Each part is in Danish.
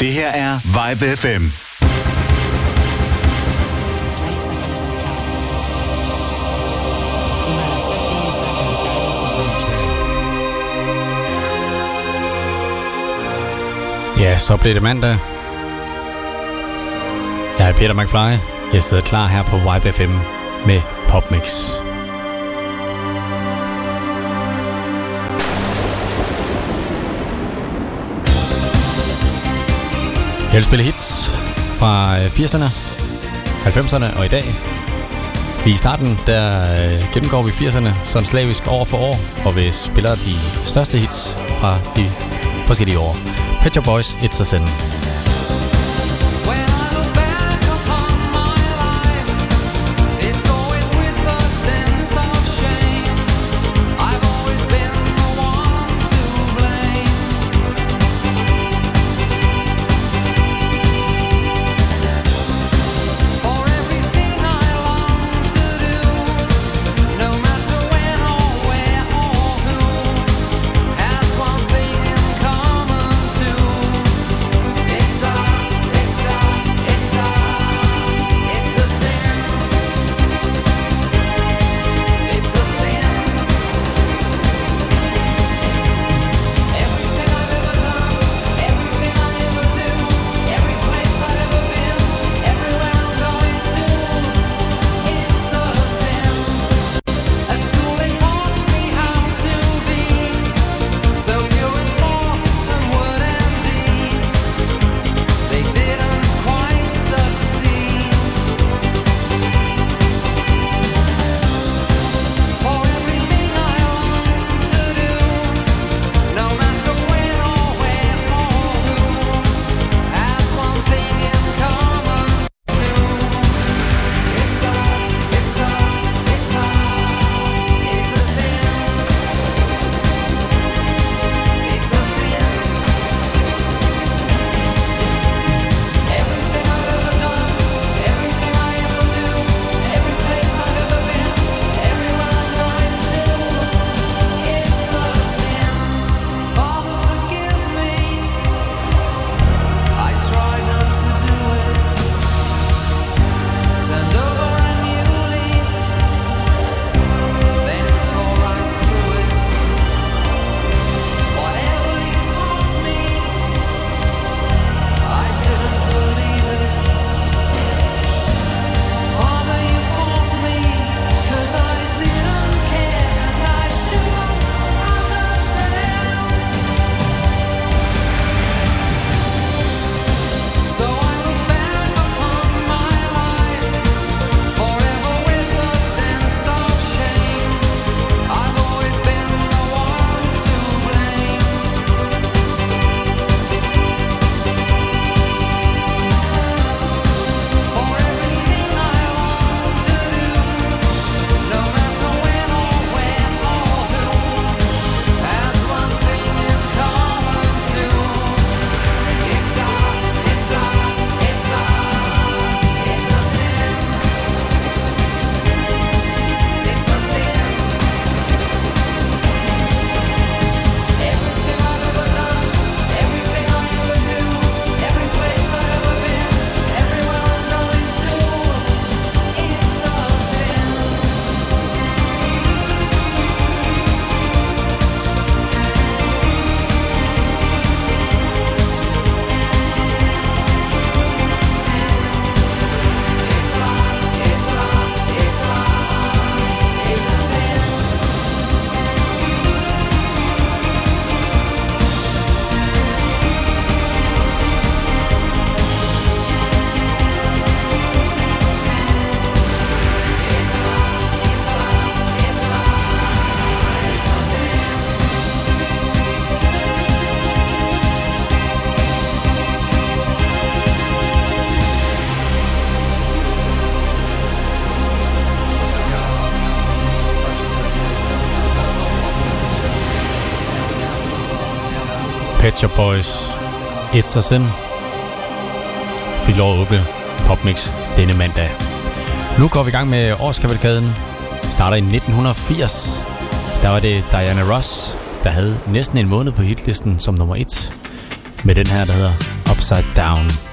Det her er Vibe FM. Ja, så blev det mandag. Jeg er Peter McFly. Jeg sidder klar her på Vibe FM med Popmix. Jeg vil spille hits fra øh, 80'erne, 90'erne og i dag. I starten der øh, gennemgår vi 80'erne sådan slavisk år for år, og vi spiller de største hits fra de forskellige år. Pet Boys, It's a Sin. Pet Shop Boys. It's a Sin. Fik lov at åbne Popmix denne mandag. Nu går vi i gang med årskavalkaden. Starter i 1980. Der var det Diana Ross, der havde næsten en måned på hitlisten som nummer 1. Med den her, der hedder Upside Down.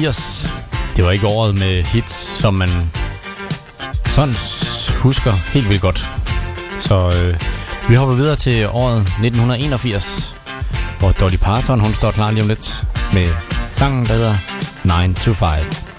80. Det var ikke året med hits, som man sådan husker helt vildt godt. Så øh, vi hopper videre til året 1981, hvor Dolly Parton hun står klar lige om lidt med sangen, der hedder 9 to 5.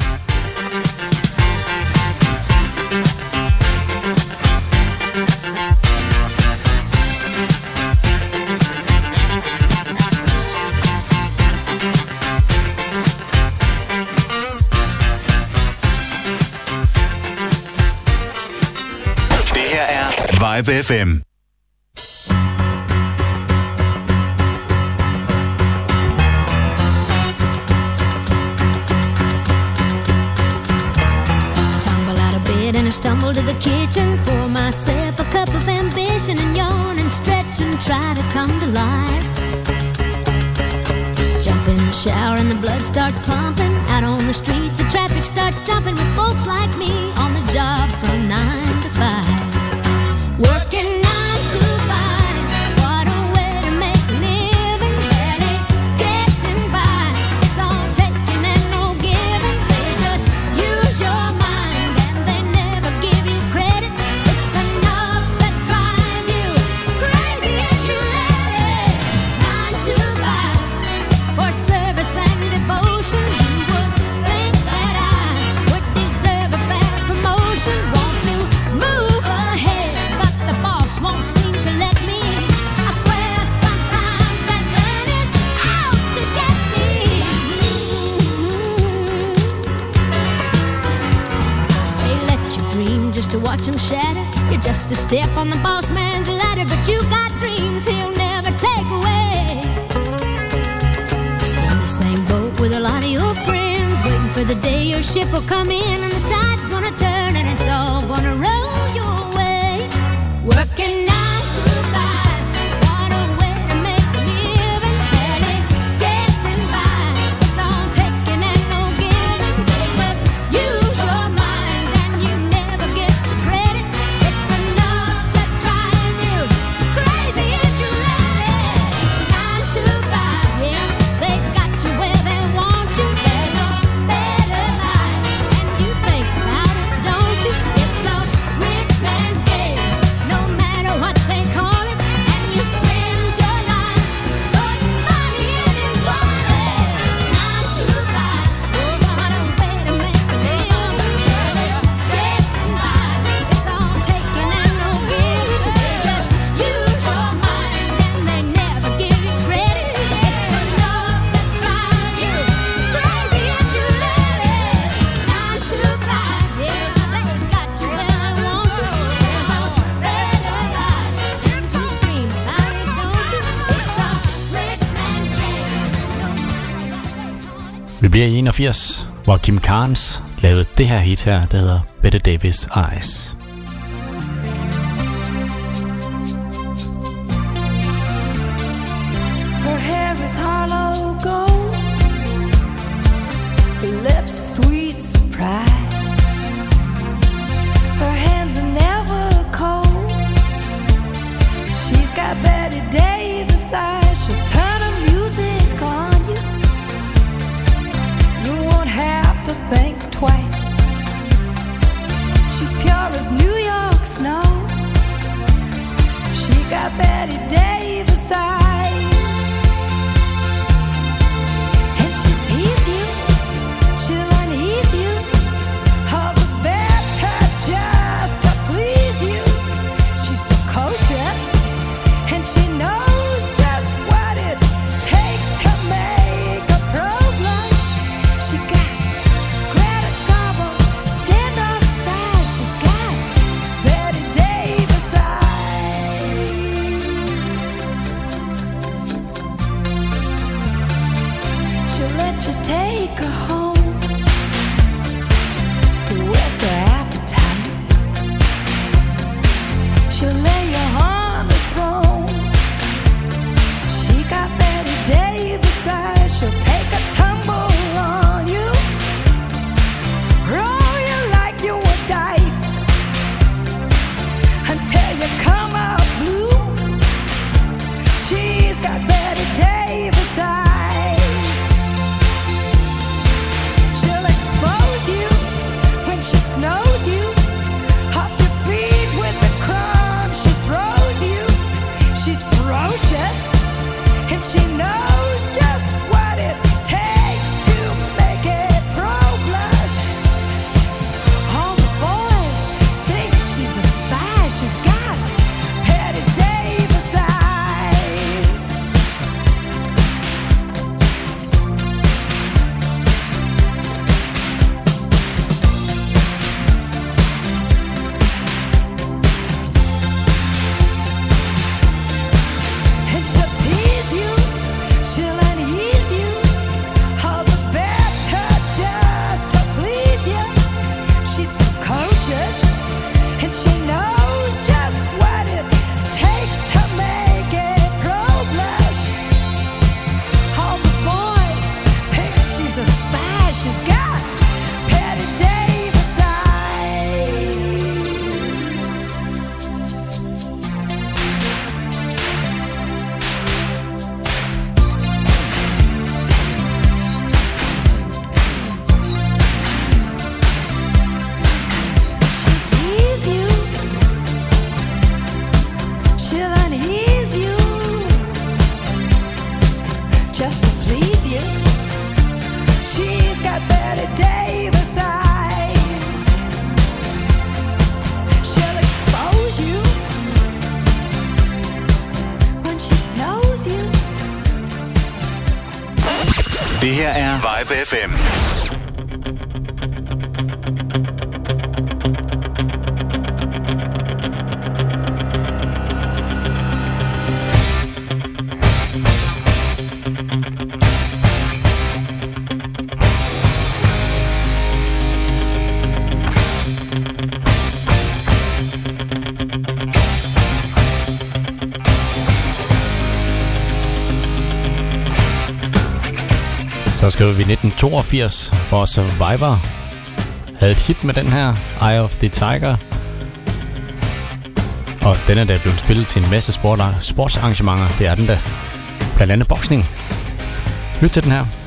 Vibe FM. and I stumble to the kitchen, pour myself a cup of ambition and yawn and stretch and try to come to life. Det bliver i 81, hvor Kim Carnes lavede det her hit her, der hedder Bette Davis Eyes. Det her er Vibe FM. skriver vi 1982, hvor Survivor havde et hit med den her, Eye of the Tiger. Og den er da blevet spillet til en masse sportsarrangementer, det er den der. Blandt andet boksning. Lyt til den her.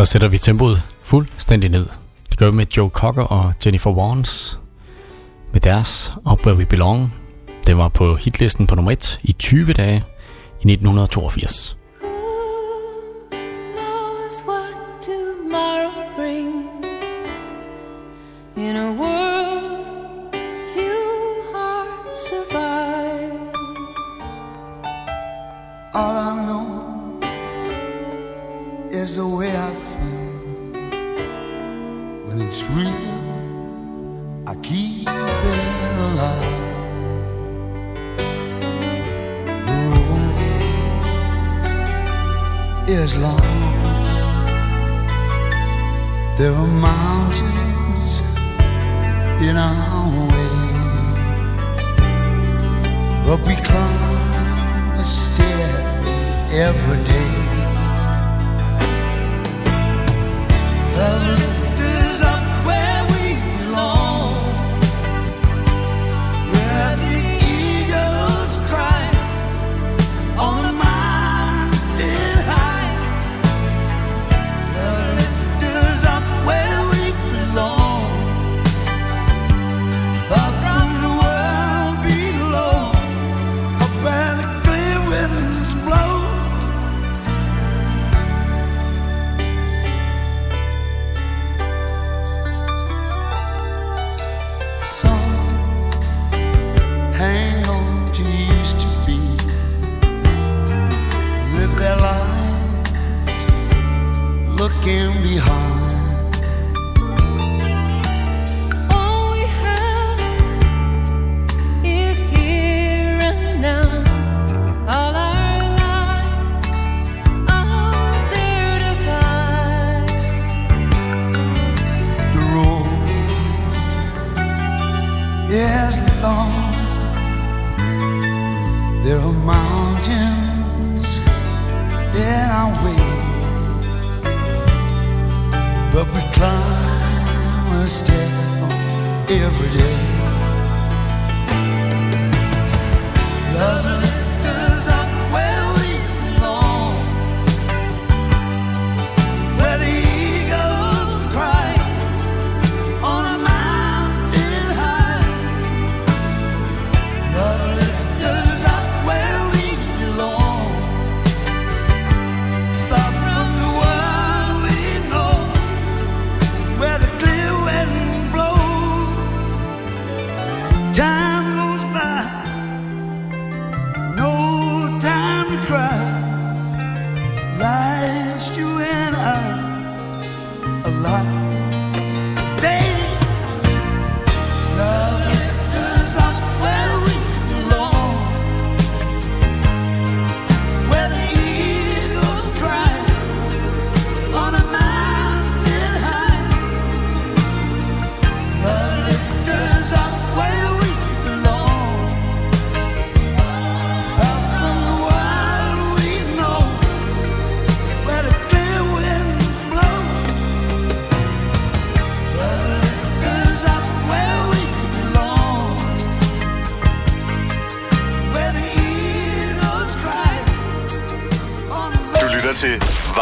Så sætter vi tempoet fuldstændig ned. Det gør vi med Joe Cocker og Jennifer Warnes med deres Up Where We Belong. Det var på hitlisten på nummer 1 i 20 dage i 1982.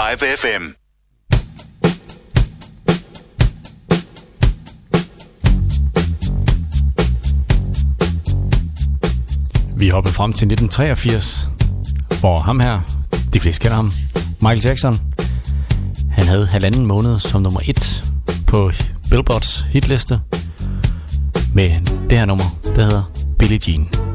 Live FM. Vi hopper frem til 1983, hvor ham her, de fleste kender ham, Michael Jackson, han havde halvanden måned som nummer et på Billboards hitliste med det her nummer, der hedder Billie Jean.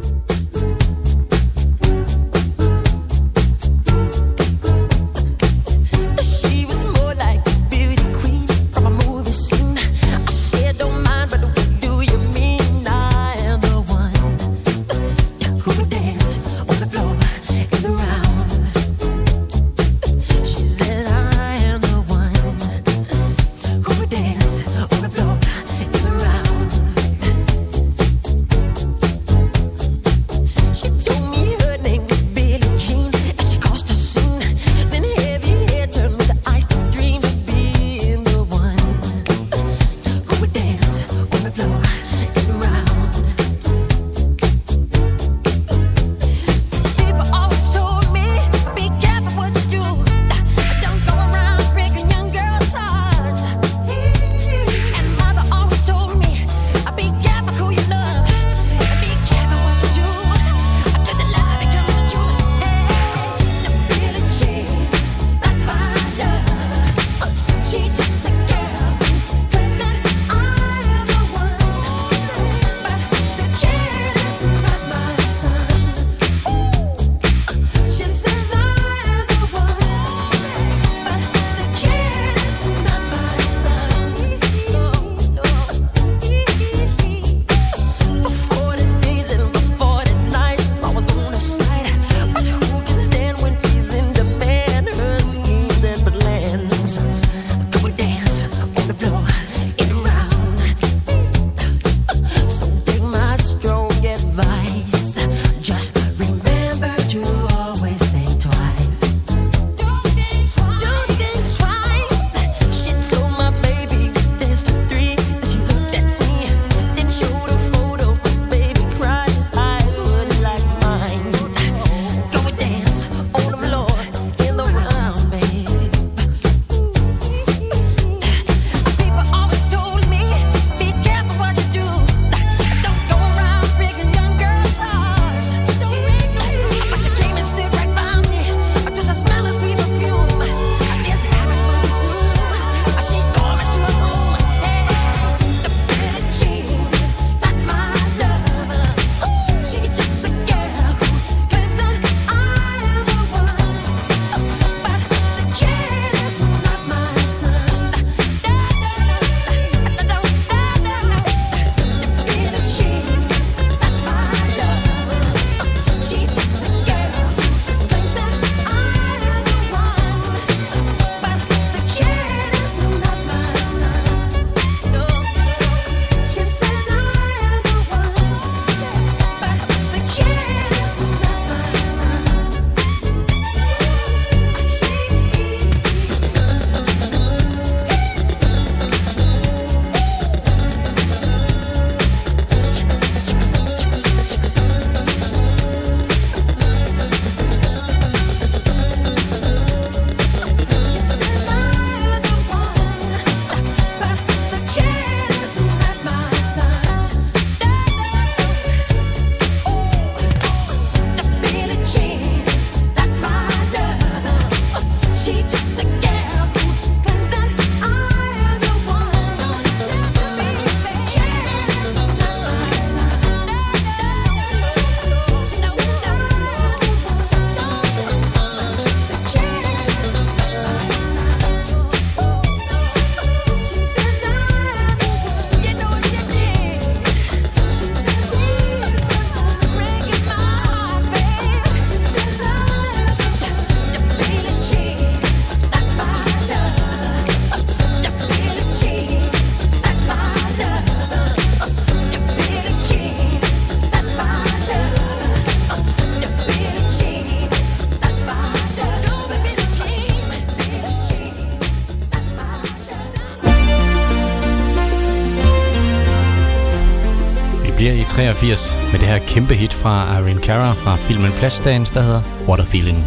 1986 med det her kæmpe hit fra Irene Cara fra filmen Flashdance, der hedder What a Feeling.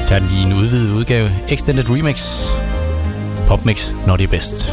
Vi tager den i en udvidet udgave, Extended Remix, Popmix Not Your Best.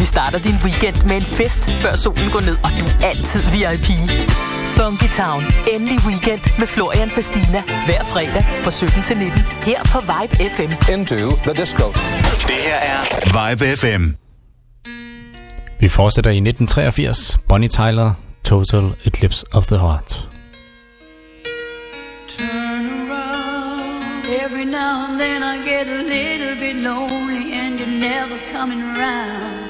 Vi starter din weekend med en fest, før solen går ned, og du er altid VIP. Funky Town. Endelig weekend med Florian Fastina. Hver fredag fra 17 til 19. Her på Vibe FM. Into the disco. Det her er Vibe FM. Vi fortsætter i 1983. Bonnie Tyler, Total Eclipse of the Heart. Every now and then I get a little bit lonely and you're never coming around.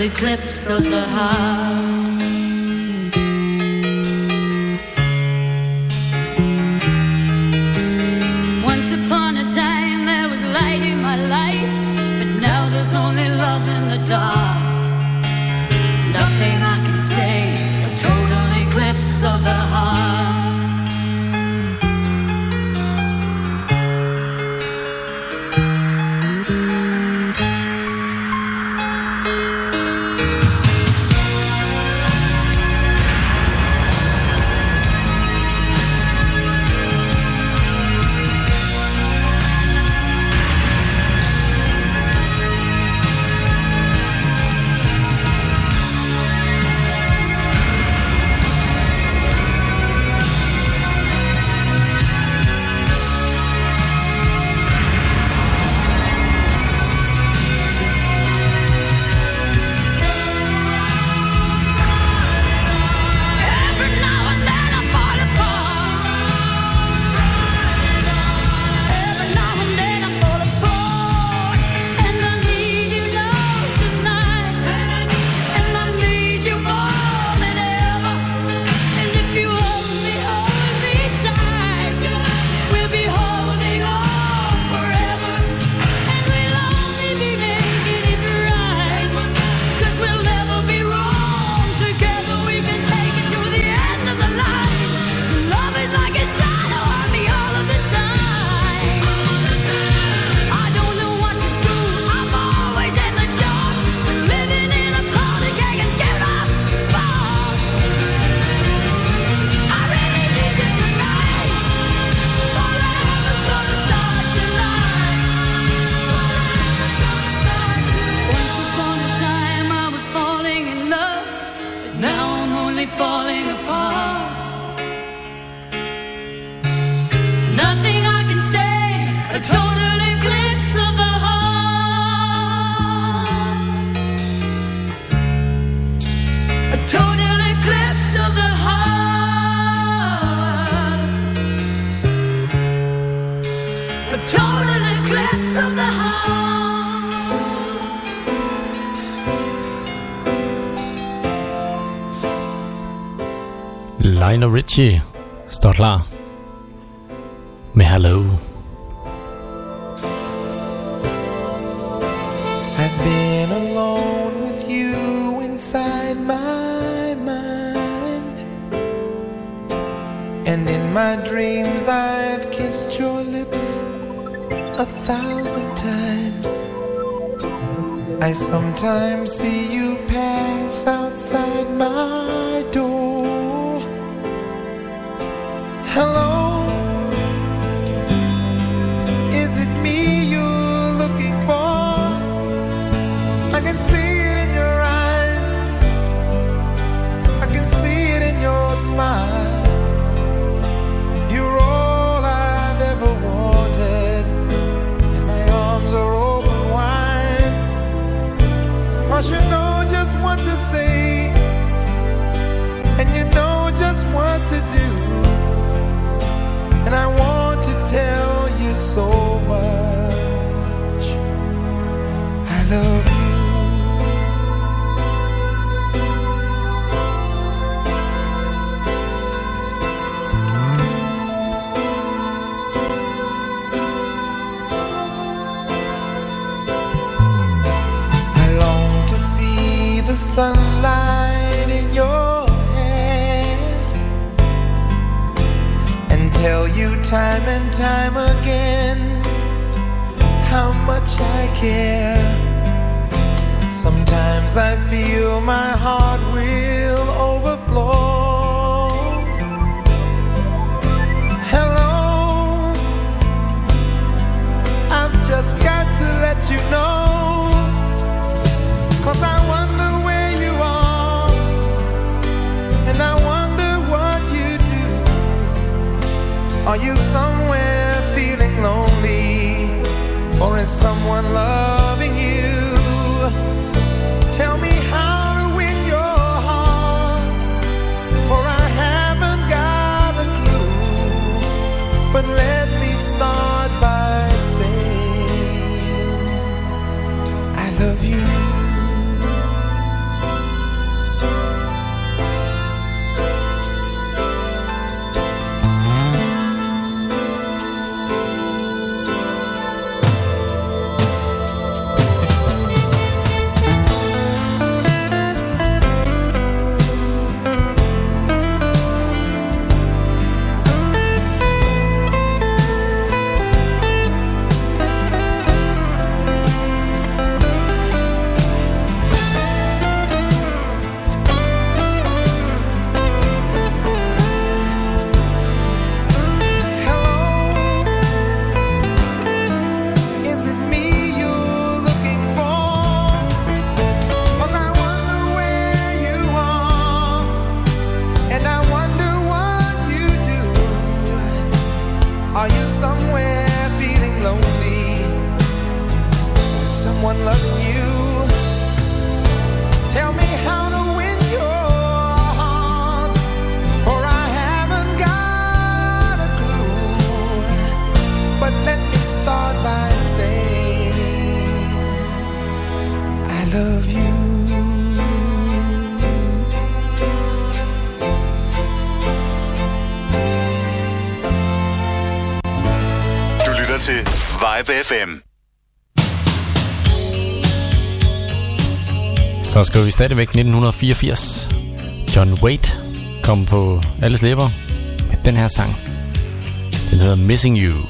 Eclipse of the heart. Lionel Richie står klar. you time and time again how much I care. Sometimes I feel my heart will. someone love FM. Så skriver vi stadigvæk 1984. John Waite kom på alles læber med den her sang. Den hedder Missing You.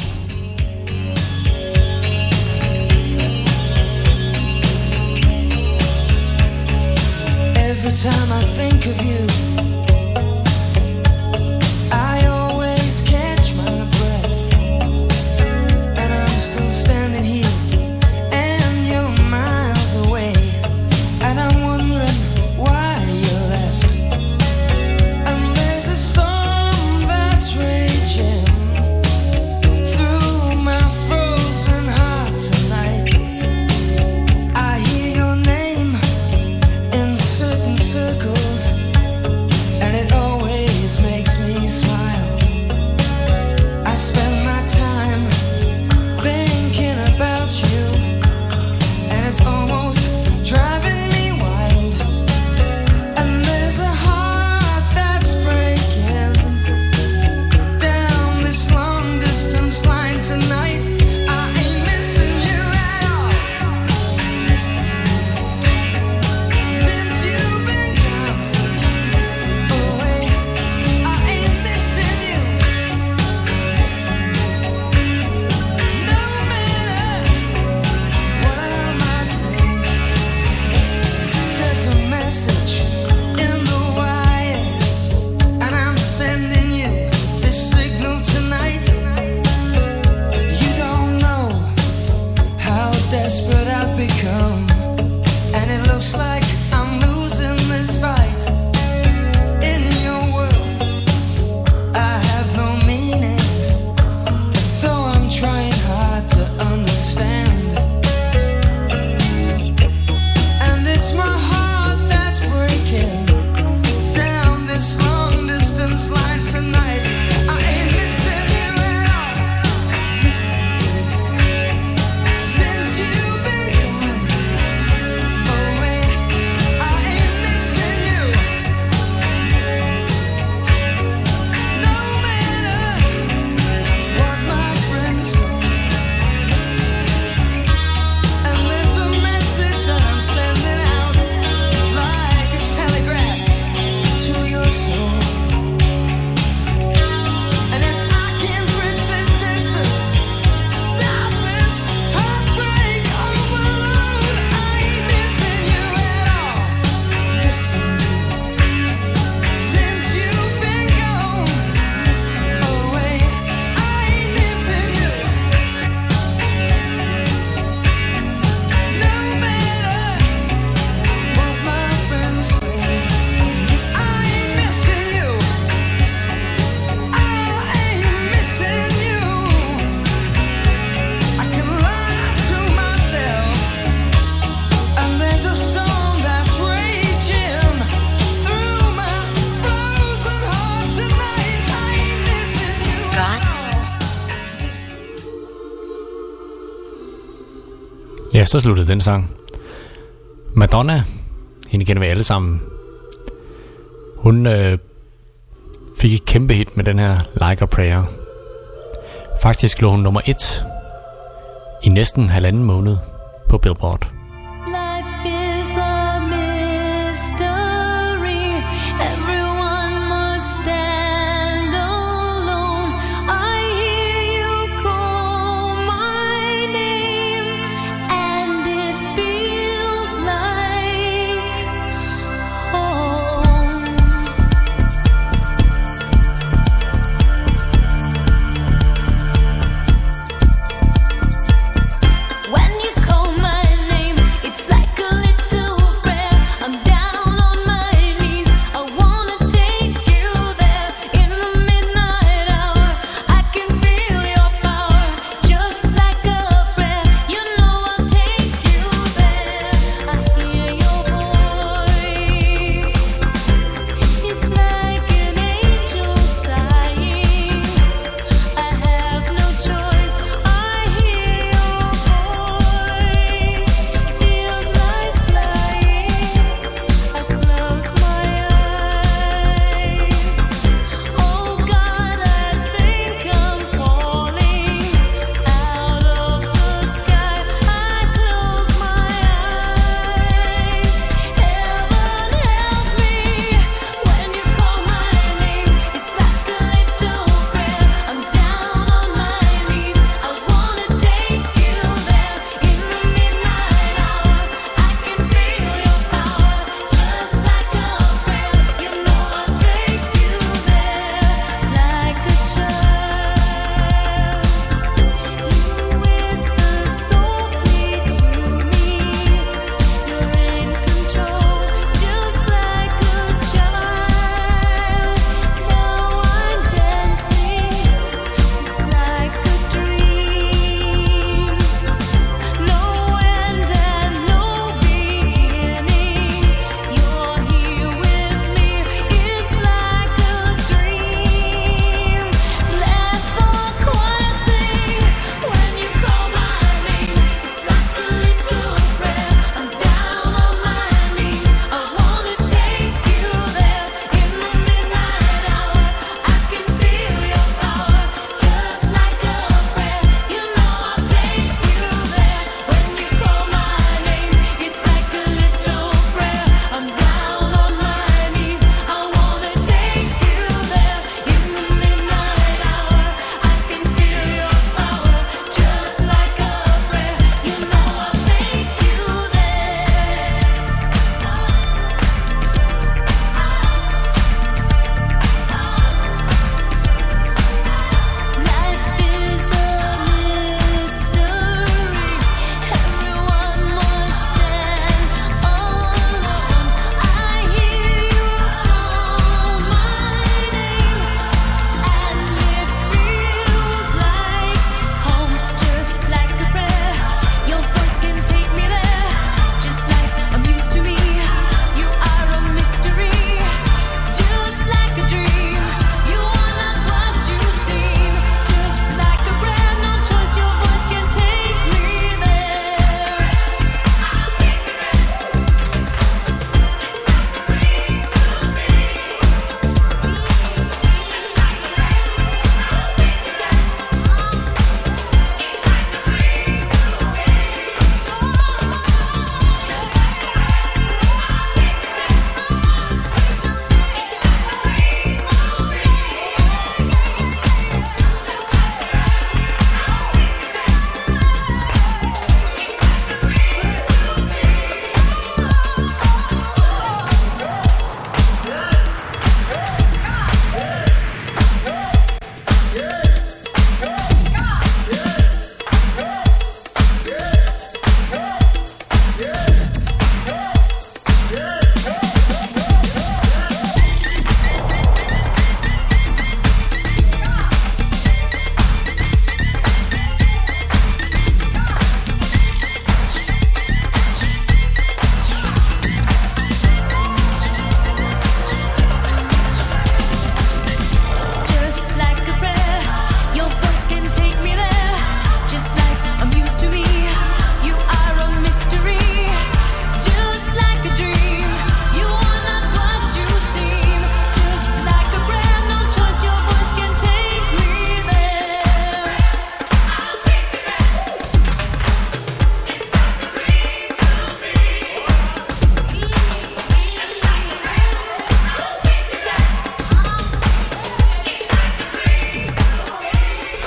Så sluttede den sang. Madonna, hende kender vi alle sammen. Hun øh, fik et kæmpe hit med den her Like a Prayer. Faktisk lå hun nummer et i næsten halvanden måned på Billboard.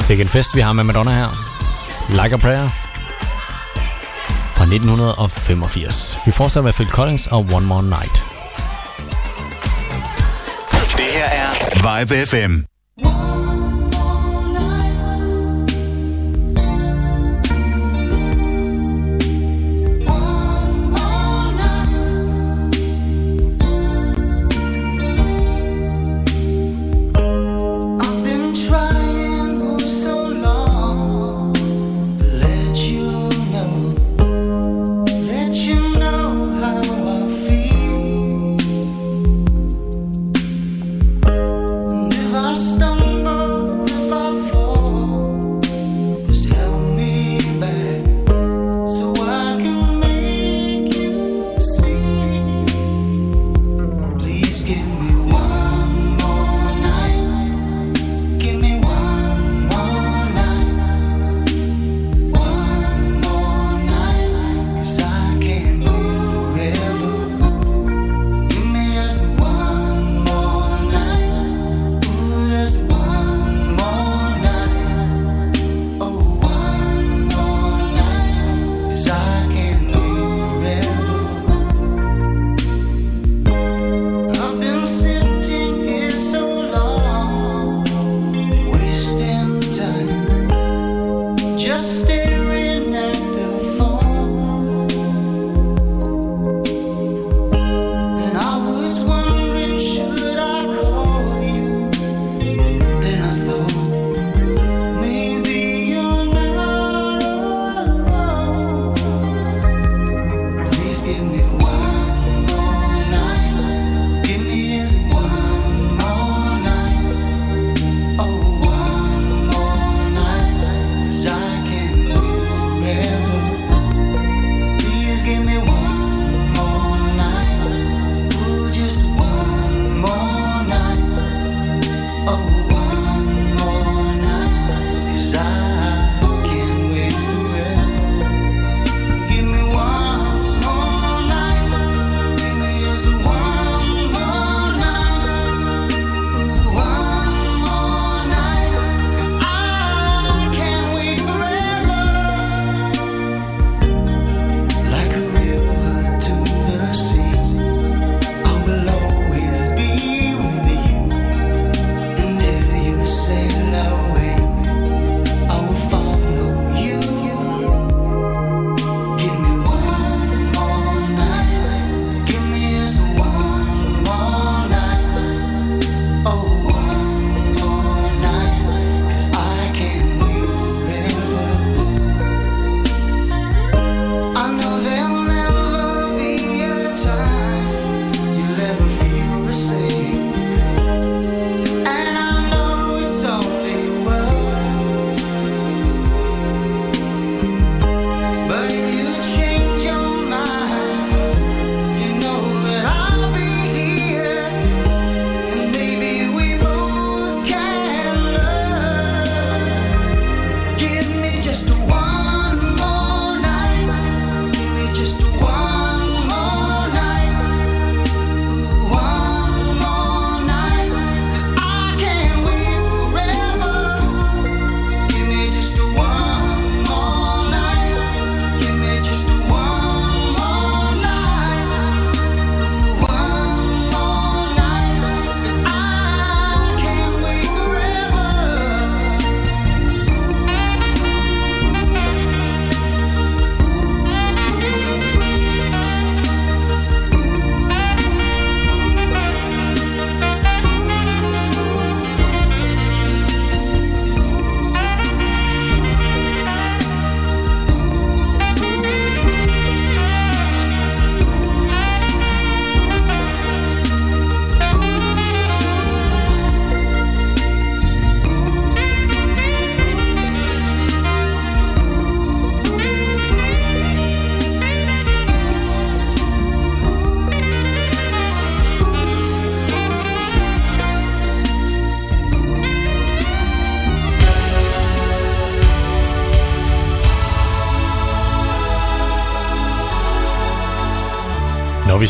Sikke en fest, vi har med Madonna her. Like a Prayer fra 1985. Vi fortsætter med Phil Collins og One More Night. Det her er Vibe FM.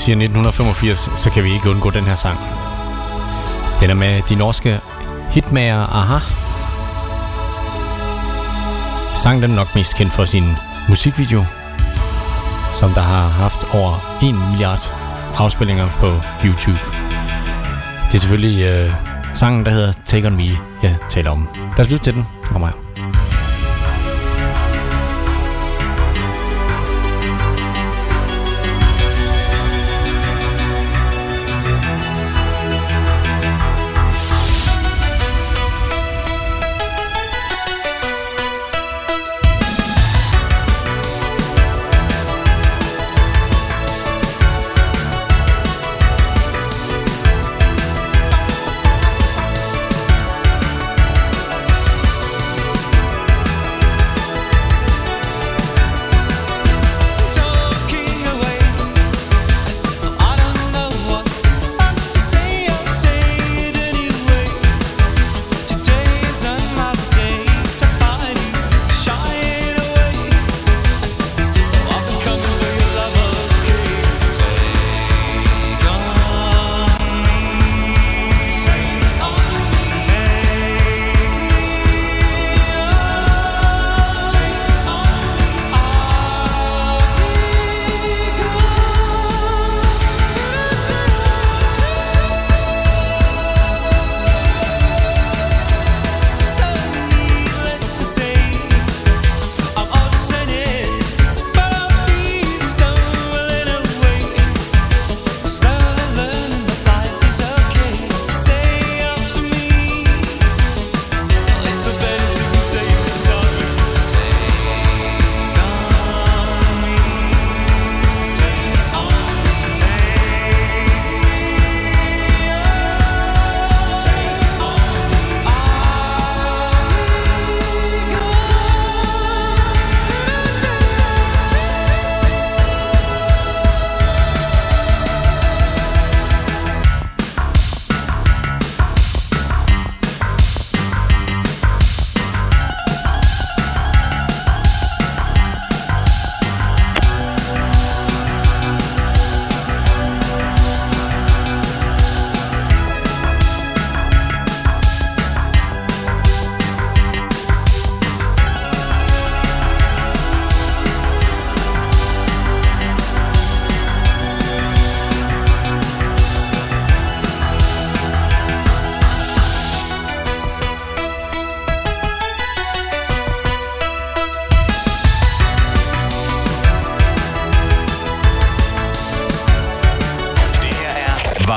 siger 1985, så kan vi ikke undgå den her sang. Den er med de norske hitmager Aha. Sang den nok mest kendt for sin musikvideo, som der har haft over 1 milliard afspillinger på YouTube. Det er selvfølgelig øh, sangen, der hedder Take On Me, jeg taler om. Lad os lytte til den. Den kommer her.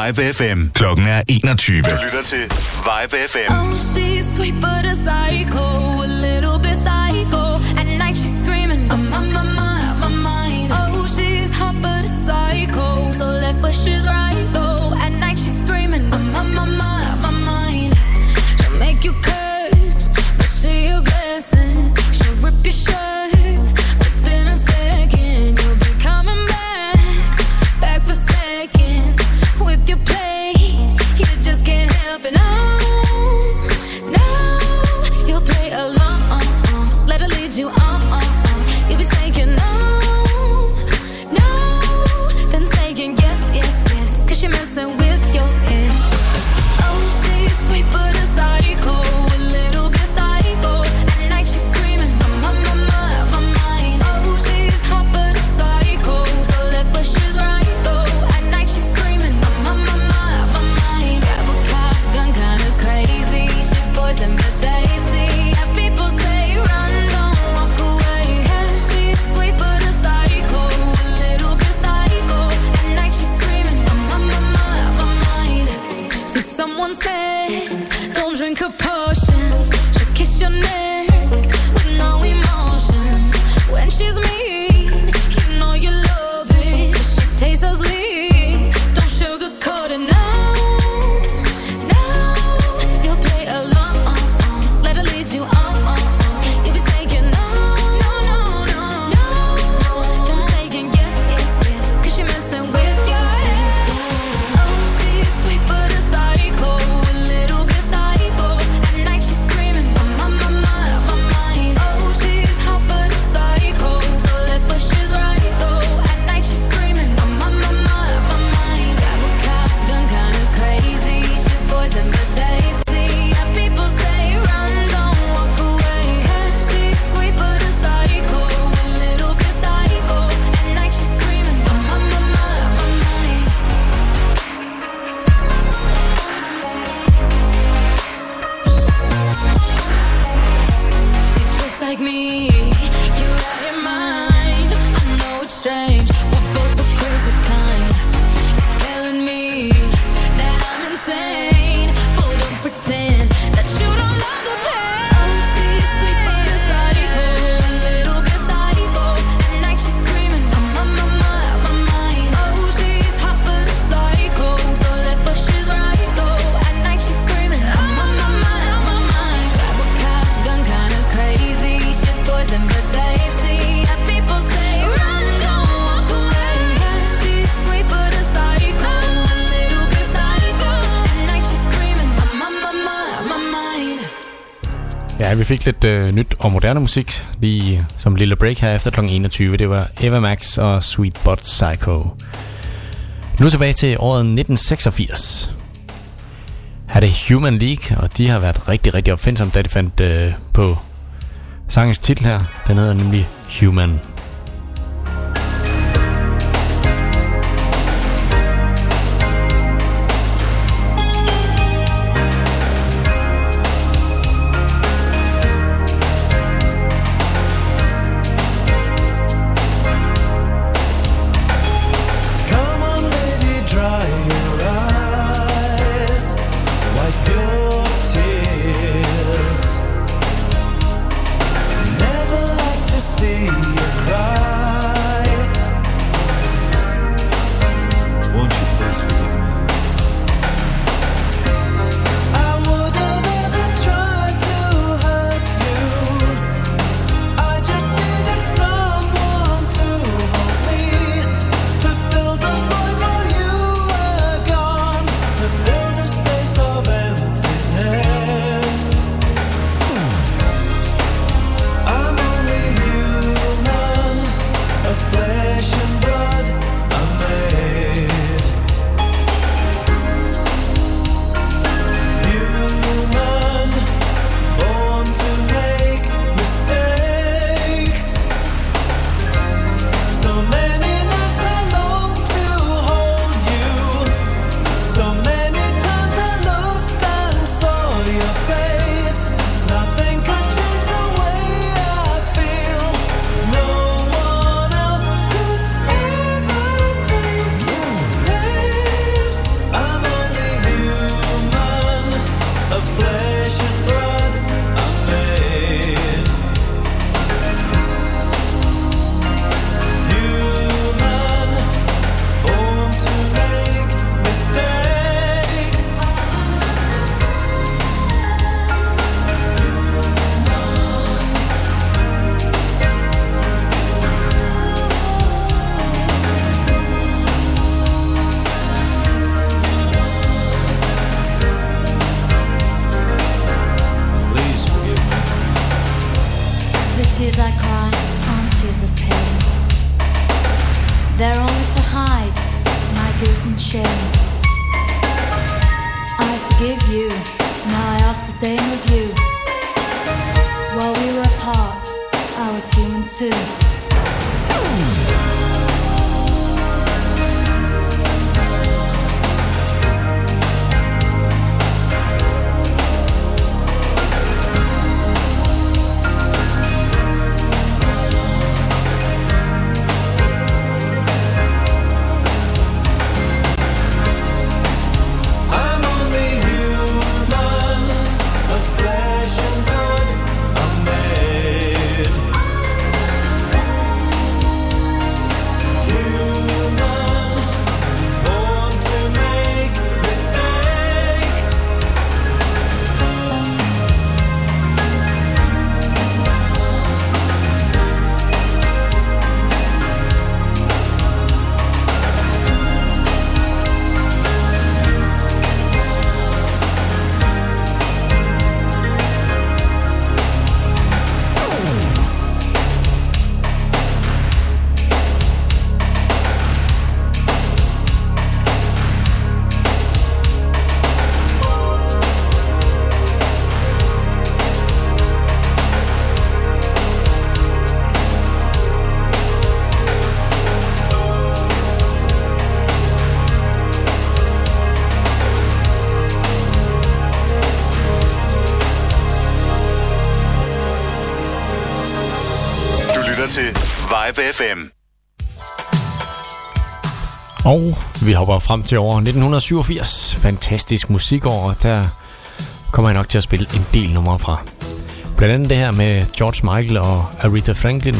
Vibe FM. Klokken er 21. Du lytter til Vibe FM. Oh, she's sweet but a psycho, a little bit psycho. At night she's screaming, I'm on my mind, my mind. Oh, she's hot but a psycho, so left but she's right though. At night she's screaming, I'm on my mind, my mind. She'll make you curse, but she a blessing. She'll rip your shirt, lidt øh, nyt og moderne musik lige som en lille break her efter kl. 21. Det var Eva Max og Sweet Bot Psycho. Nu tilbage til året 1986. Her er det Human League, og de har været rigtig, rigtig opfindsomme, da de fandt øh, på sangens titel her. Den hedder nemlig Human. FM. Og vi hopper frem til år 1987. Fantastisk musikår, og der kommer jeg nok til at spille en del numre fra. Blandt andet det her med George Michael og Aretha Franklin.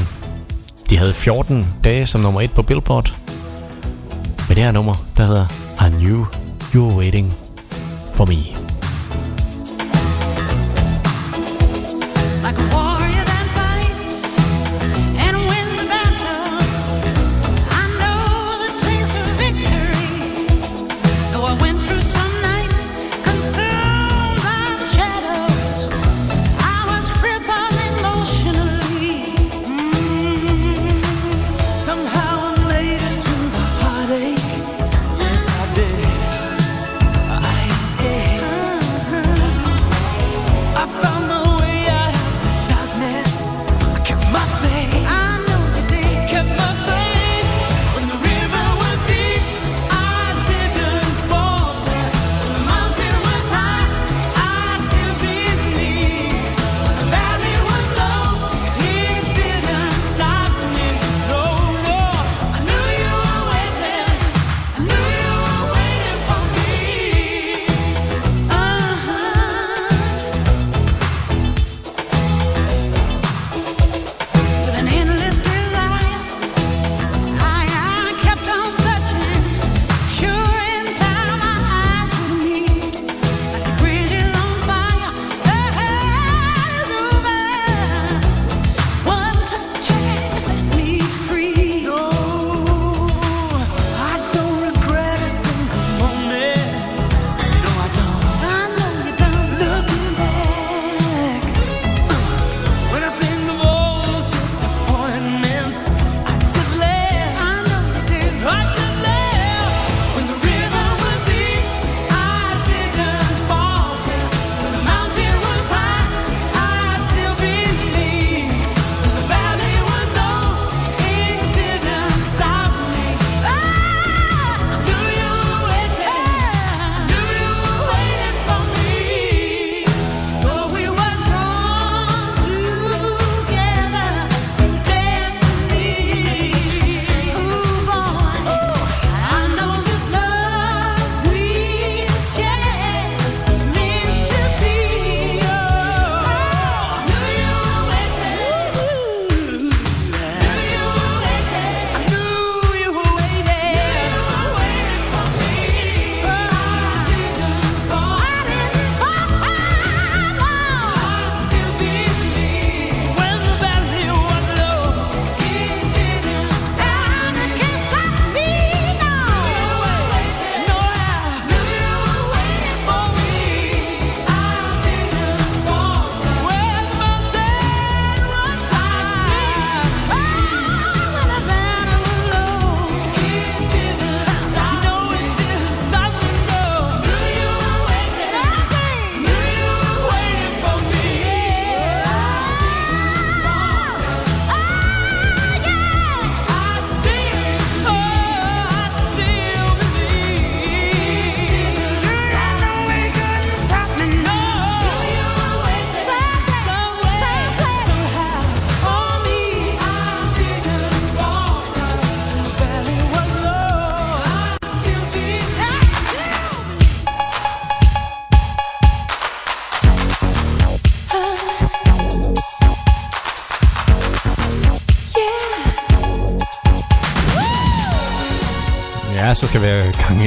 De havde 14 dage som nummer 1 på Billboard. Med det her nummer, der hedder I Knew You Were Waiting For Me.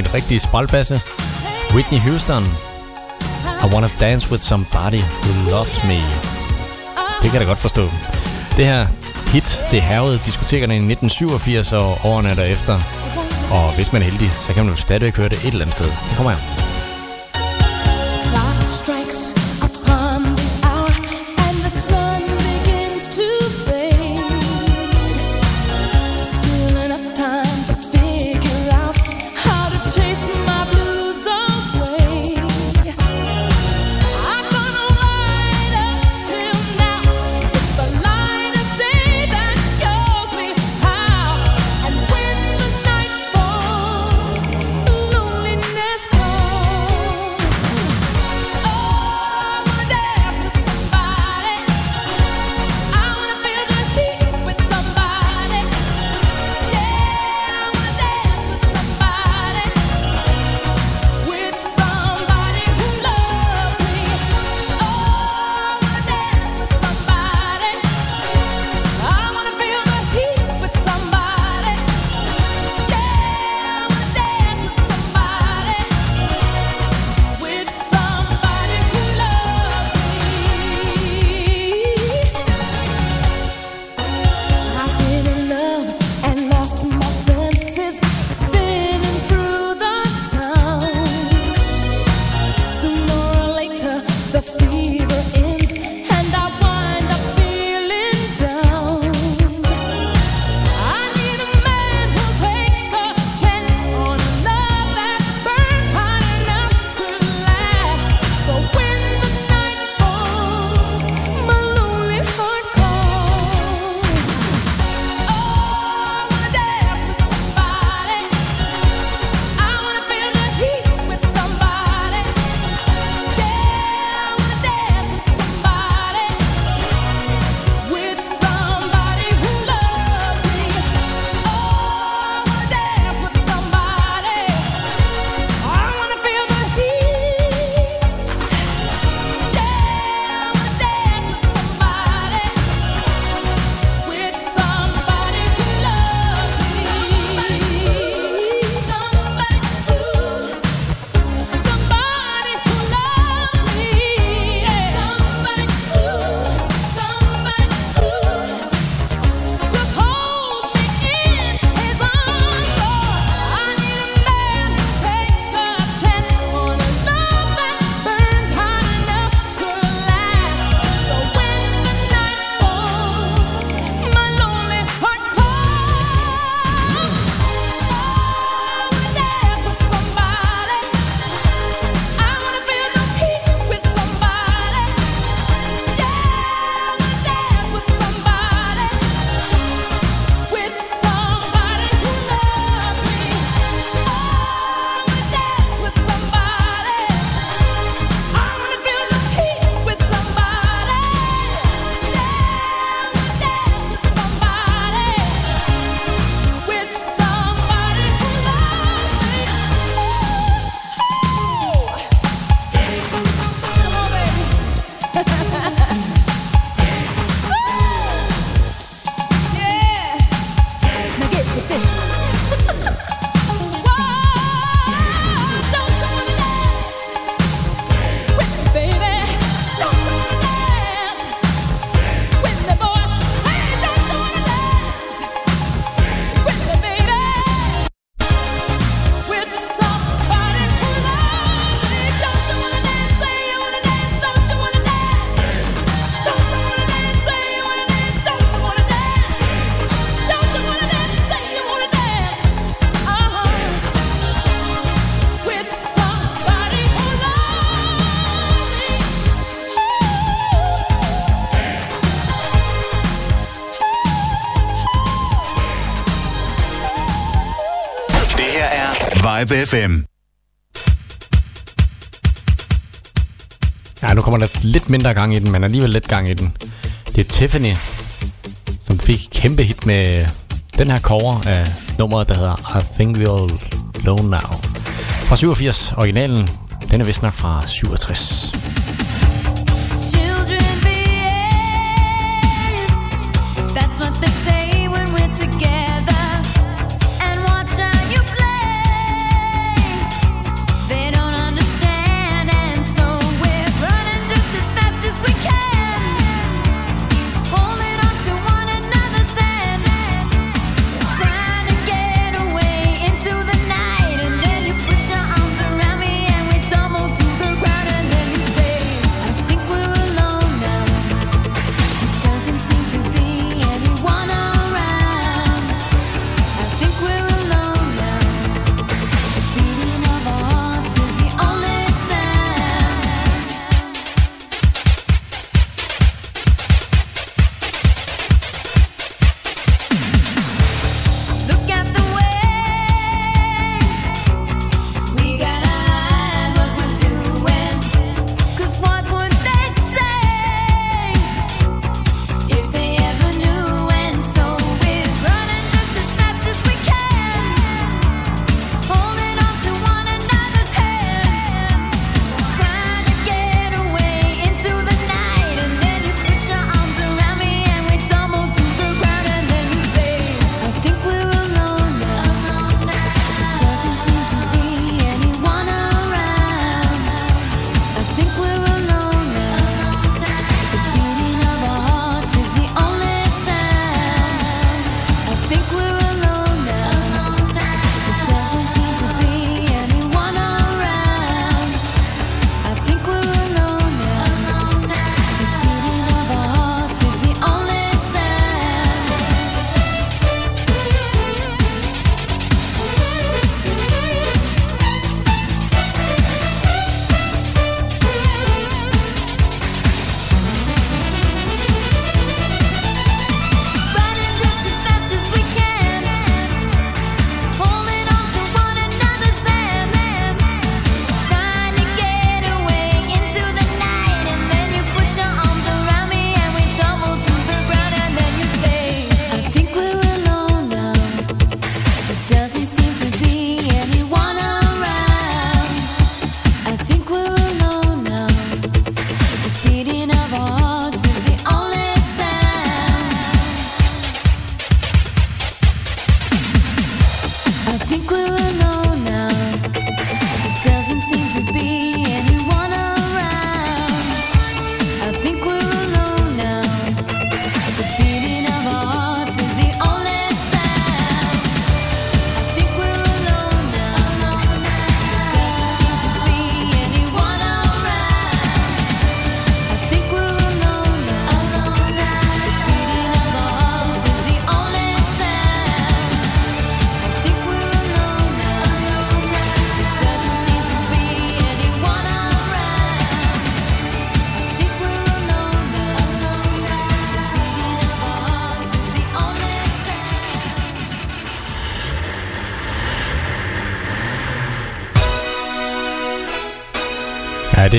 en rigtig spalbasse, Whitney Houston. I wanna dance with somebody who loves me. Det kan jeg da godt forstå. Det her hit, det havede diskotekerne i 1987 og årene derefter. Og hvis man er heldig, så kan man jo stadigvæk høre det et eller andet sted. Det kommer her. FM. Ja, nu kommer der lidt mindre gang i den, men alligevel lidt gang i den. Det er Tiffany, som fik kæmpe hit med den her cover af nummeret, der hedder I Think We All Alone Now. Fra 87, originalen, den er vist nok fra 67.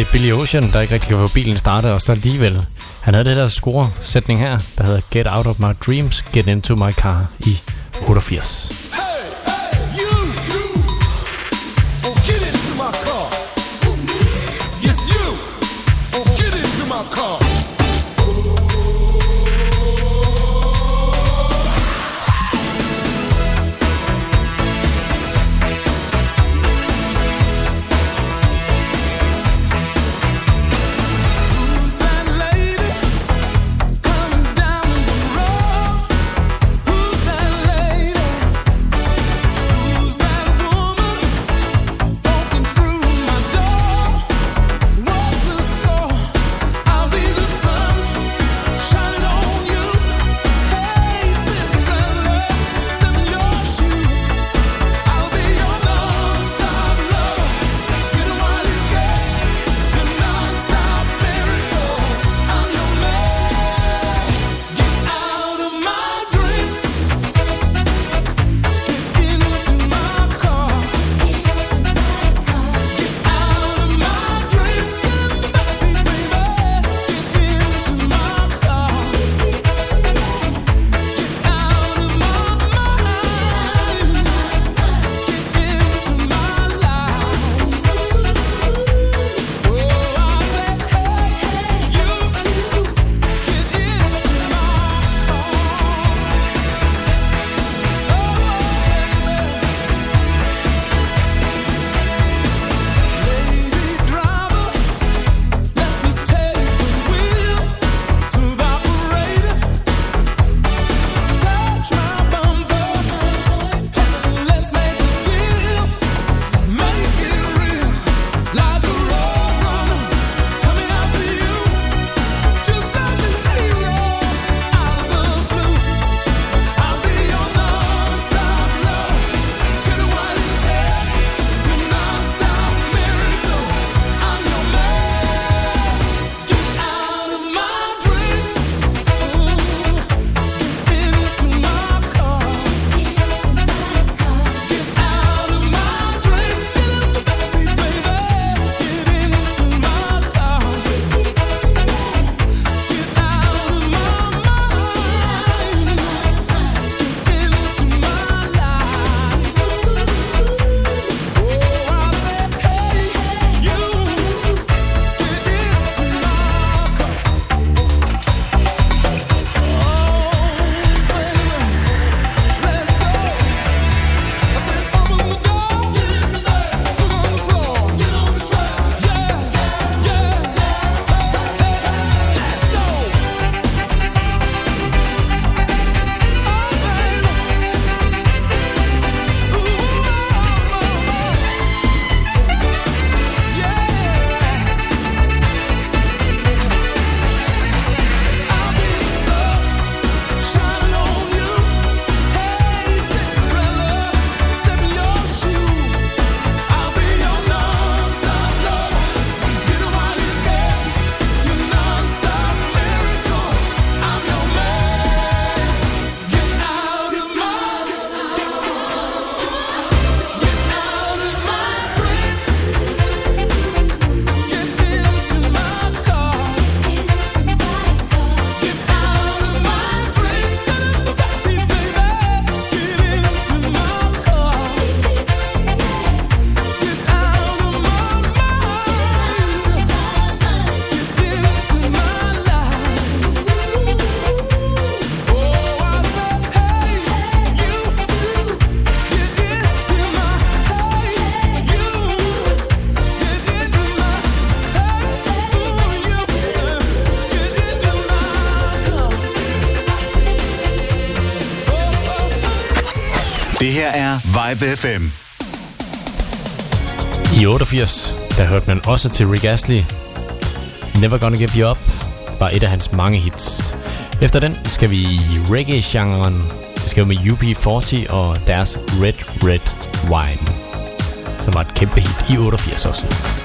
til Billy Ocean, der ikke rigtig kan få bilen startet, og så alligevel. Han havde det der score-sætning her, der hedder Get Out of My Dreams, Get Into My Car i 88. Live FM. I 88, der hørte man også til Rick Astley. Never Gonna Give You Up var et af hans mange hits. Efter den skal vi i reggae-genren. Det skal vi med UP40 og deres Red Red Wine, som var et kæmpe hit i 88 også.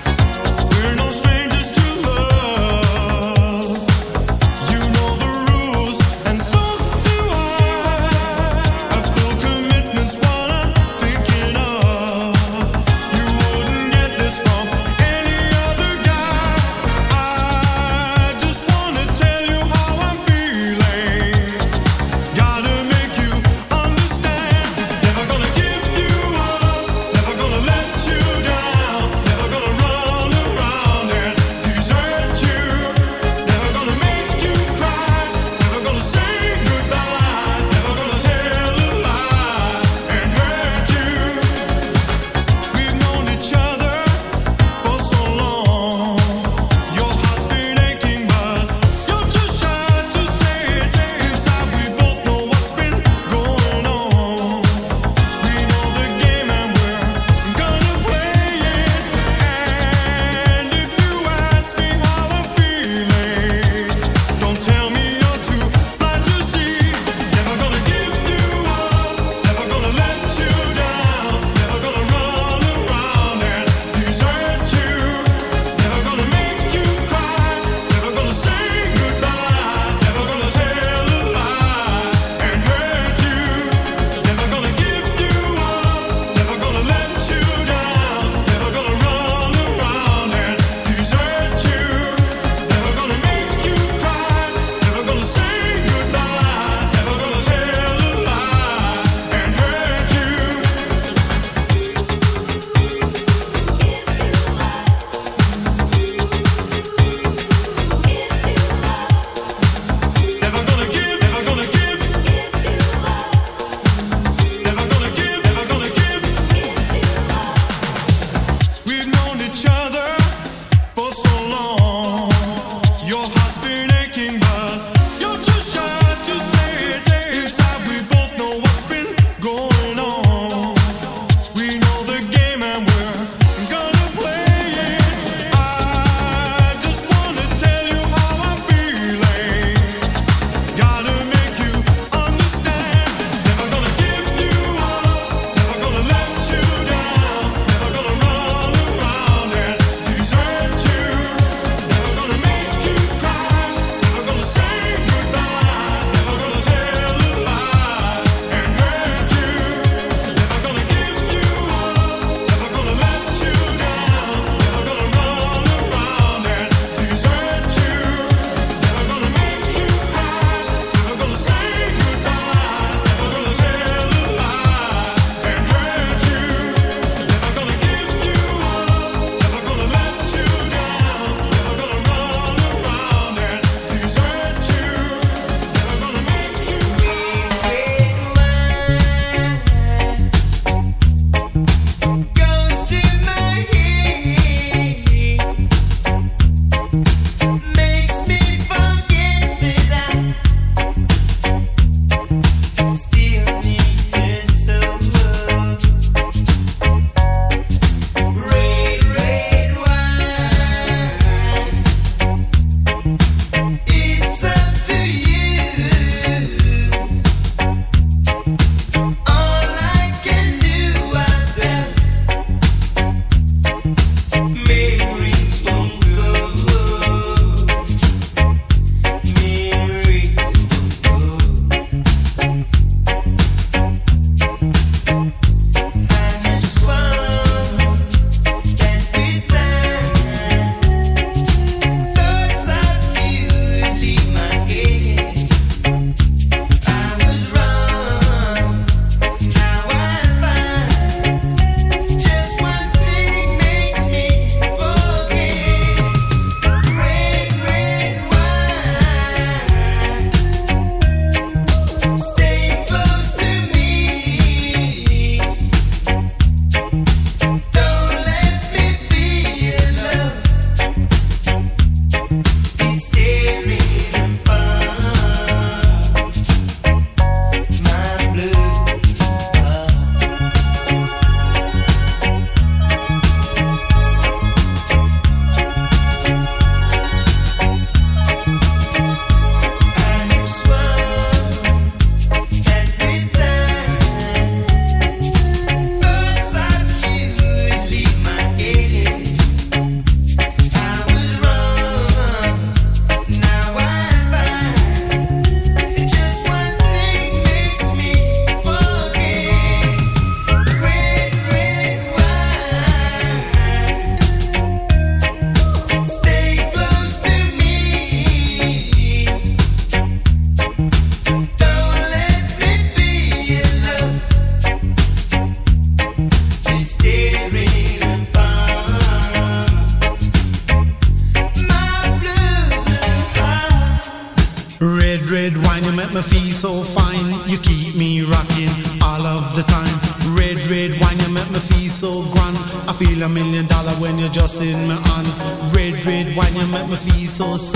só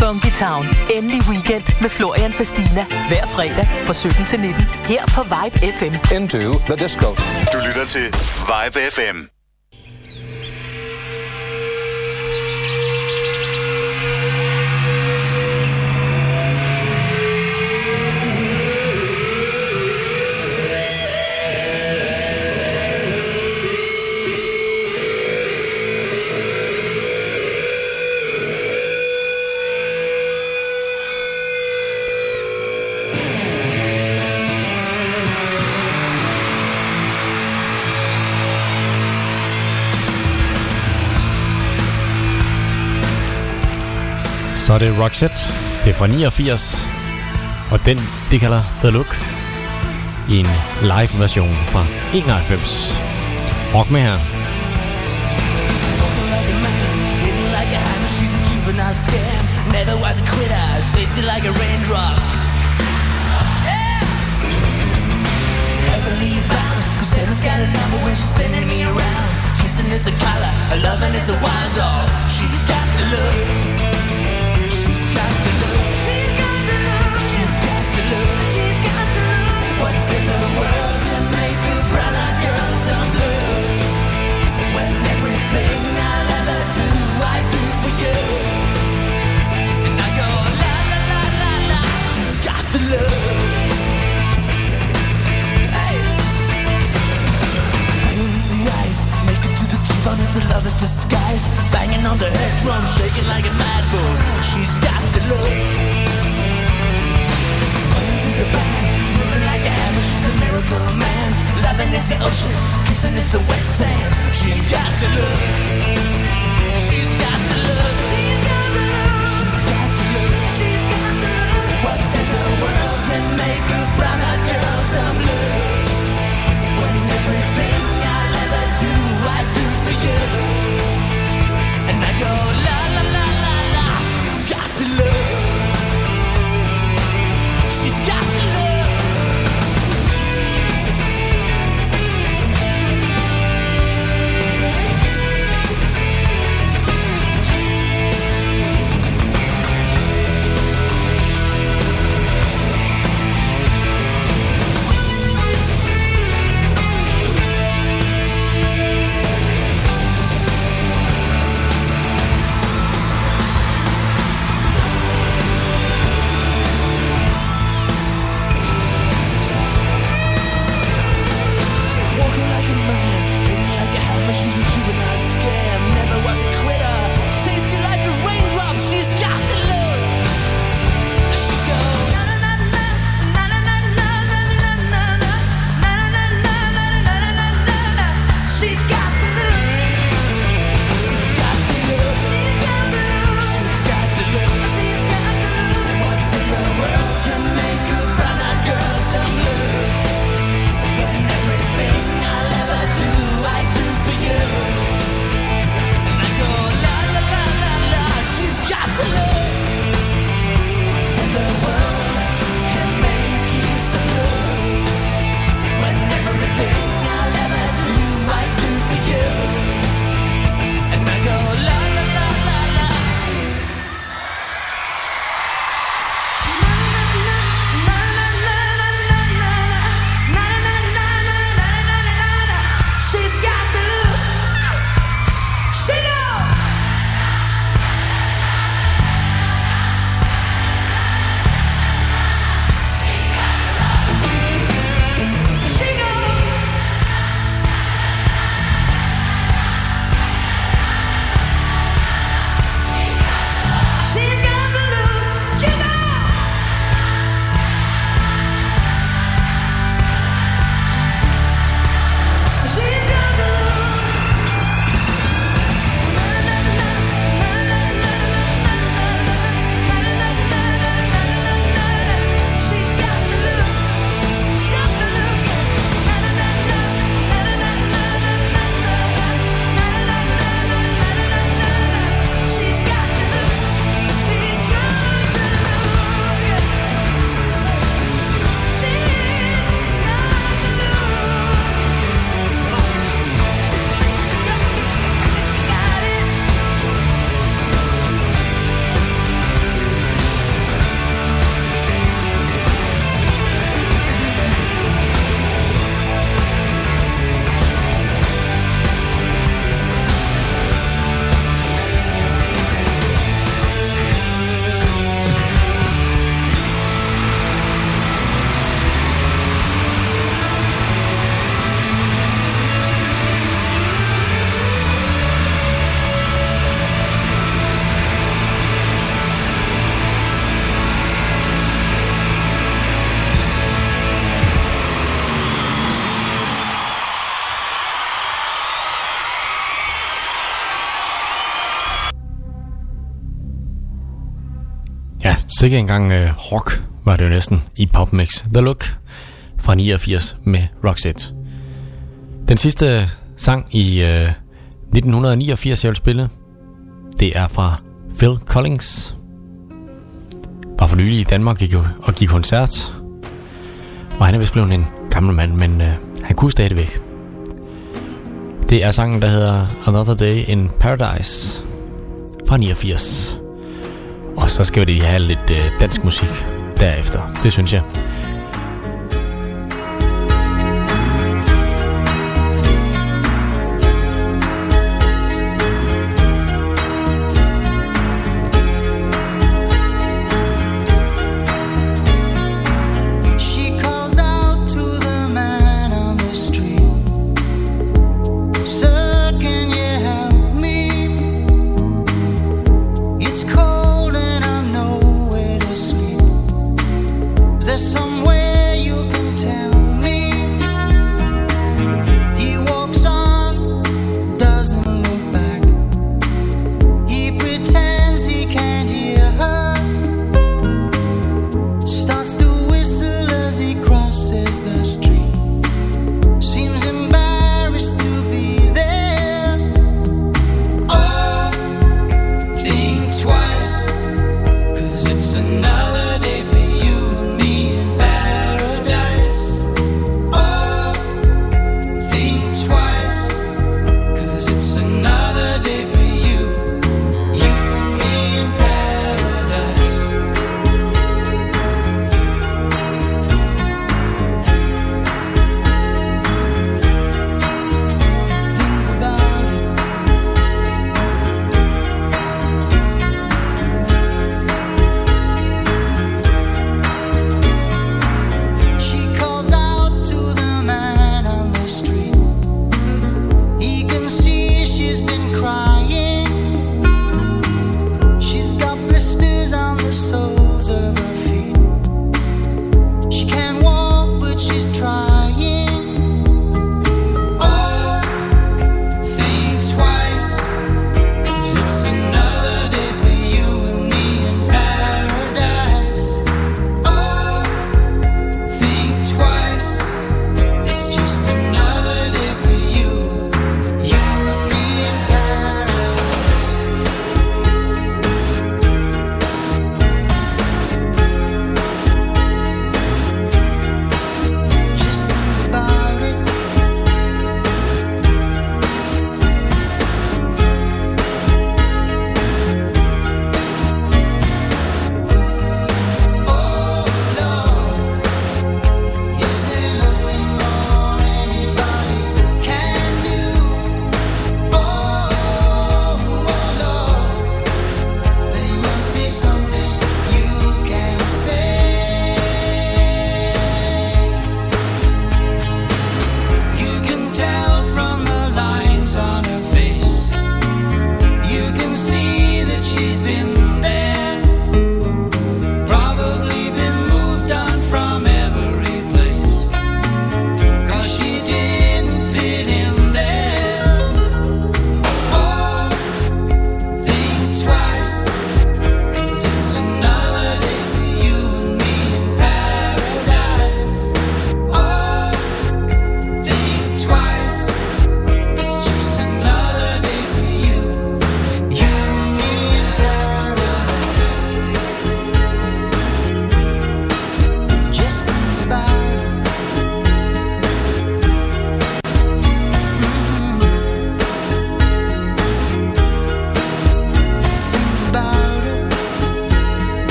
Funky Town. Endelig weekend med Florian Fastina. Hver fredag fra 17 til 19. Her på Vibe FM. Into the disco. Du lytter til Vibe FM. Så er det Roxette. Det er fra 89. Og den, de kalder The Look. I en live version fra 91. Rock med her. Never was a quitter, tasted like a raindrop. Heavenly bound, cause heaven's got a number when she's spinning me around. Kissing is a collar, a loving is a wild dog. She's got the look. the lover's disguise. Banging on the head drum, shaking like a mad bull. She's got the look. Swinging to the band, moving like a hammer. She's a miracle man. Loving is the ocean, kissing is the wet sand. She's got the look. Sikke engang øh, rock var det jo næsten i Popmix The Look fra 89 med Roxette. Den sidste øh, sang i øh, 1989, jeg vil spille, det er fra Phil Collins. Var for nylig i Danmark gik og gik koncert. Og han er vist blevet en gammel mand, men øh, han kunne stadigvæk. Det er sangen, der hedder Another Day in Paradise fra 89. Og så skal vi lige have lidt øh, dansk musik derefter. Det synes jeg.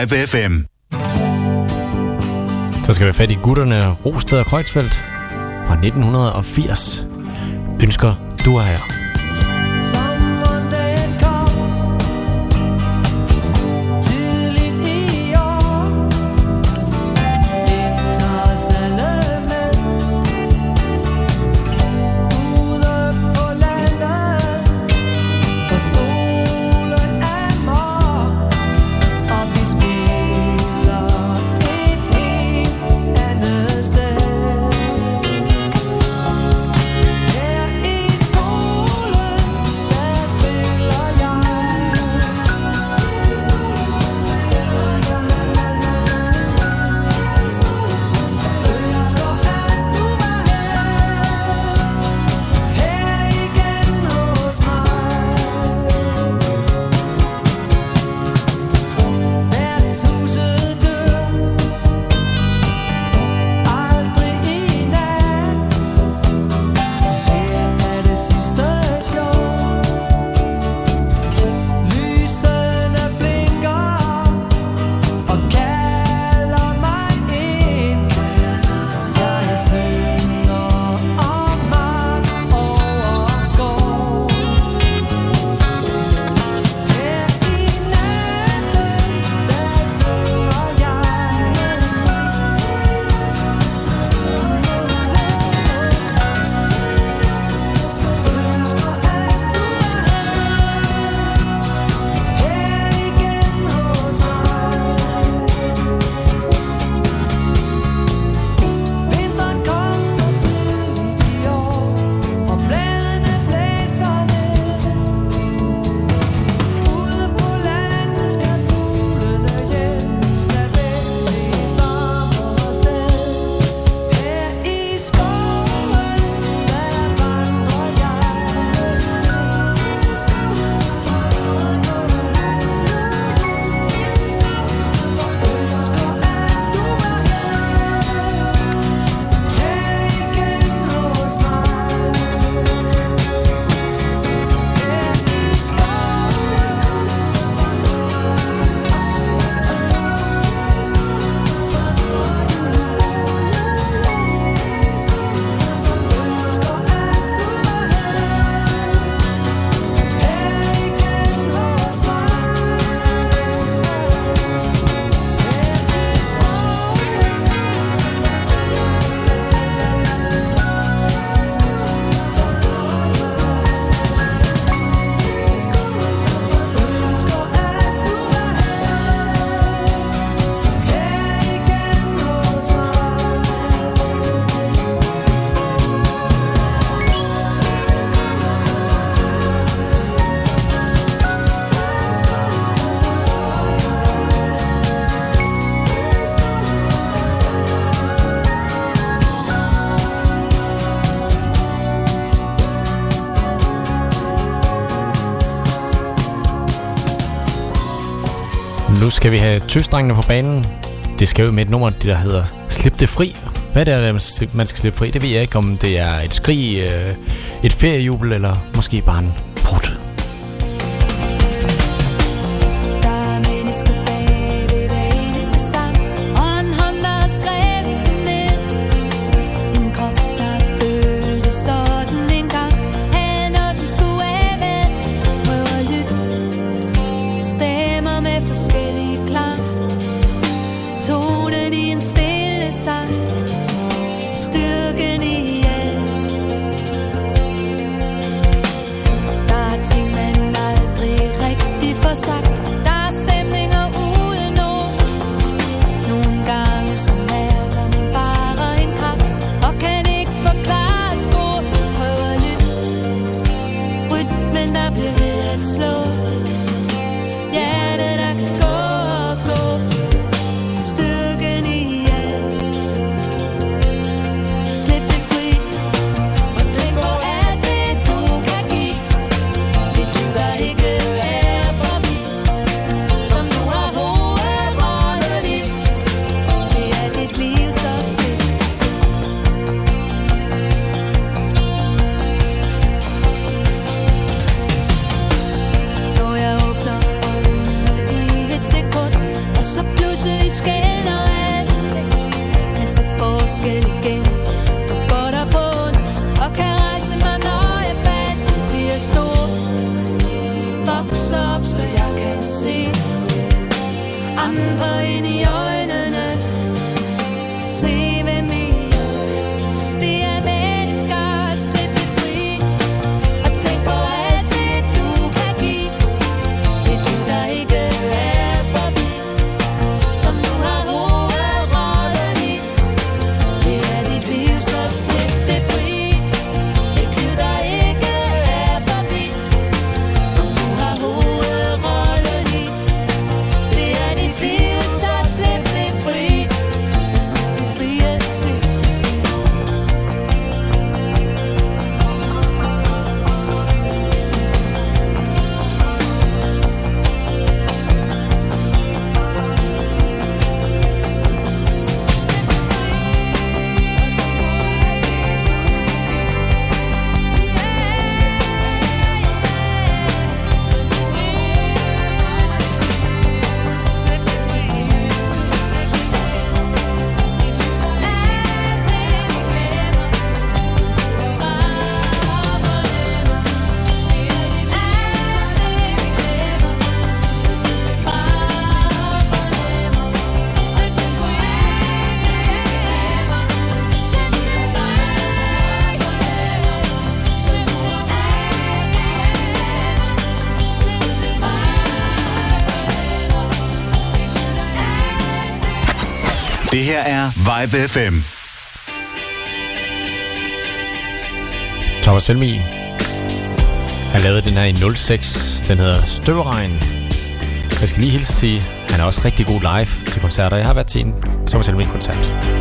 Live FM. Så skal vi fat i gutterne Rosted og Kreuzfeldt fra 1980. Ønsker du er her. skal vi have tøstrengene på banen. Det skal jo med et nummer, det der hedder Slip det fri. Hvad det er det, man skal slippe fri? Det ved jeg ikke, om det er et skrig, øh, et feriejubel eller måske bare en i en stille sang. Live FM. Thomas Helmi. Han lavede den her i 06. Den hedder Støvregn. Jeg skal lige hilse til, han er også rigtig god live til koncerter. Jeg har været til en Thomas Helmi-koncert.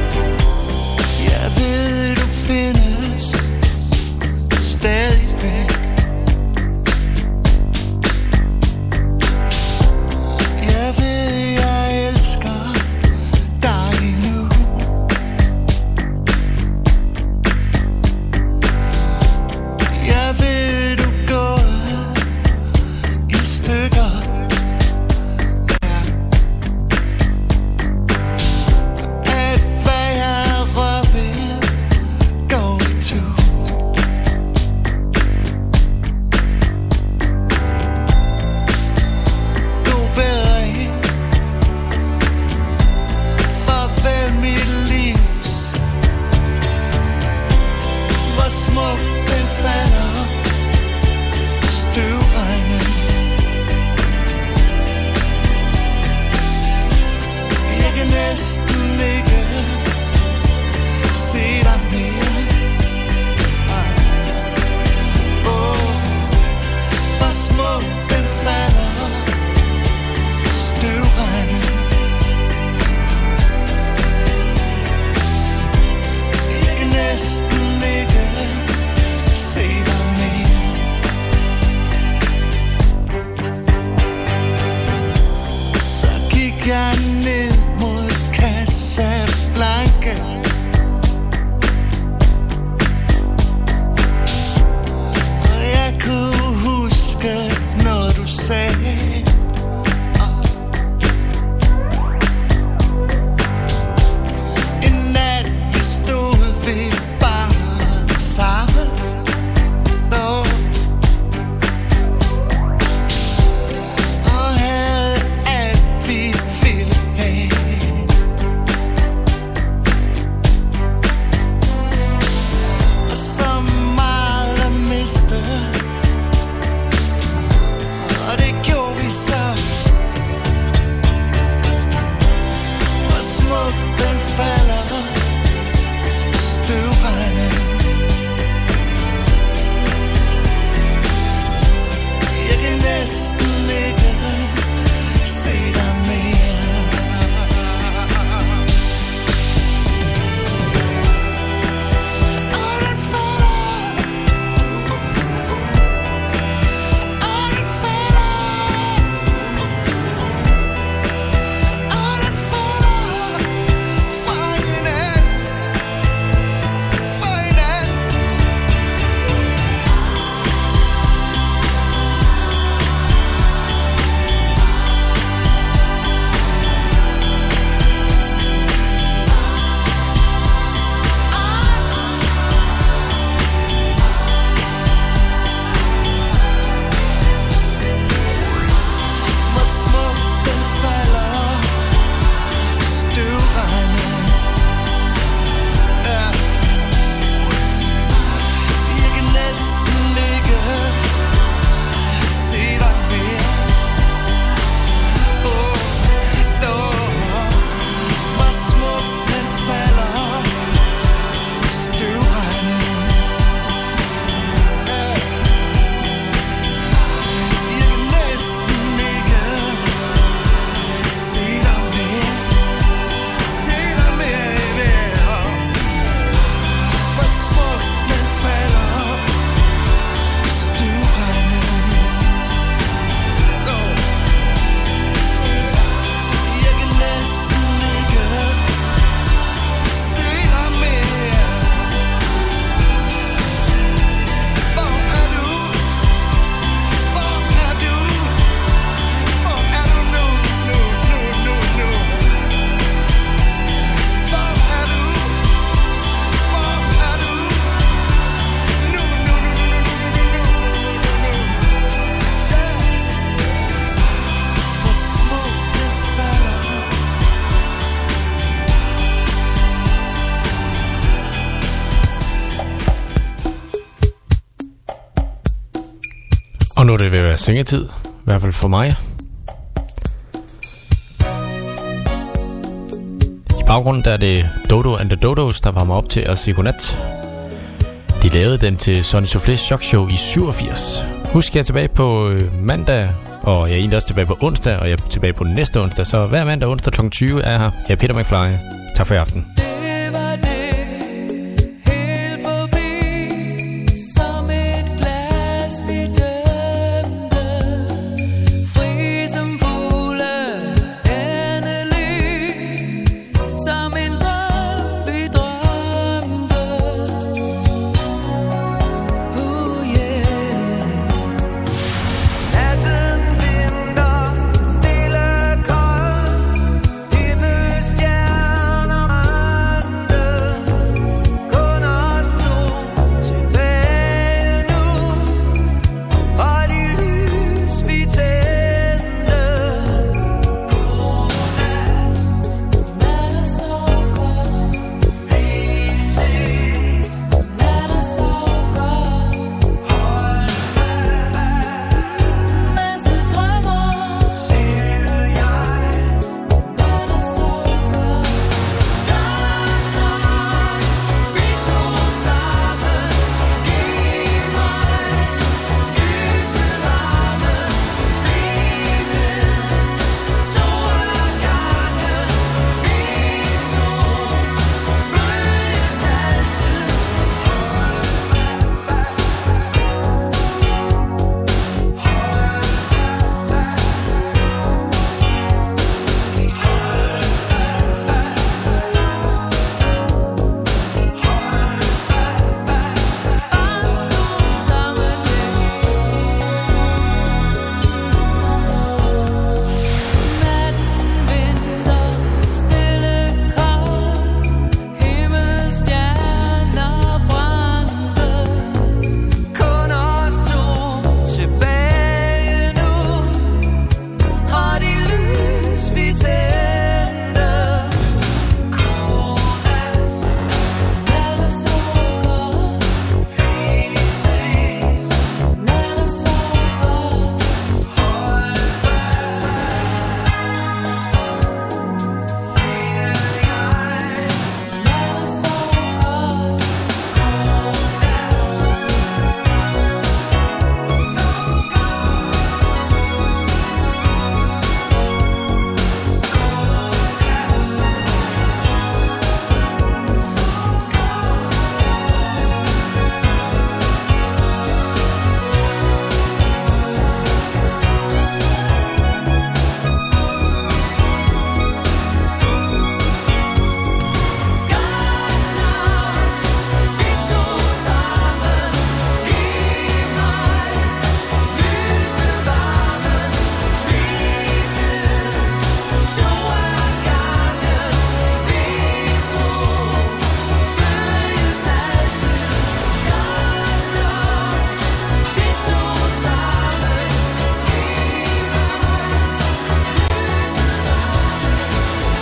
Nu er det ved at være sengetid. I hvert fald for mig. I baggrunden der er det Dodo and the Dodos, der varmer op til at sige godnat. De lavede den til Sonny Soufflés Shock Show i 87. Husk, jeg er tilbage på øh, mandag, og jeg er egentlig også tilbage på onsdag, og jeg er tilbage på næste onsdag. Så hver mandag og onsdag kl. 20 er jeg her. Jeg er Peter McFly. Tak for i aften.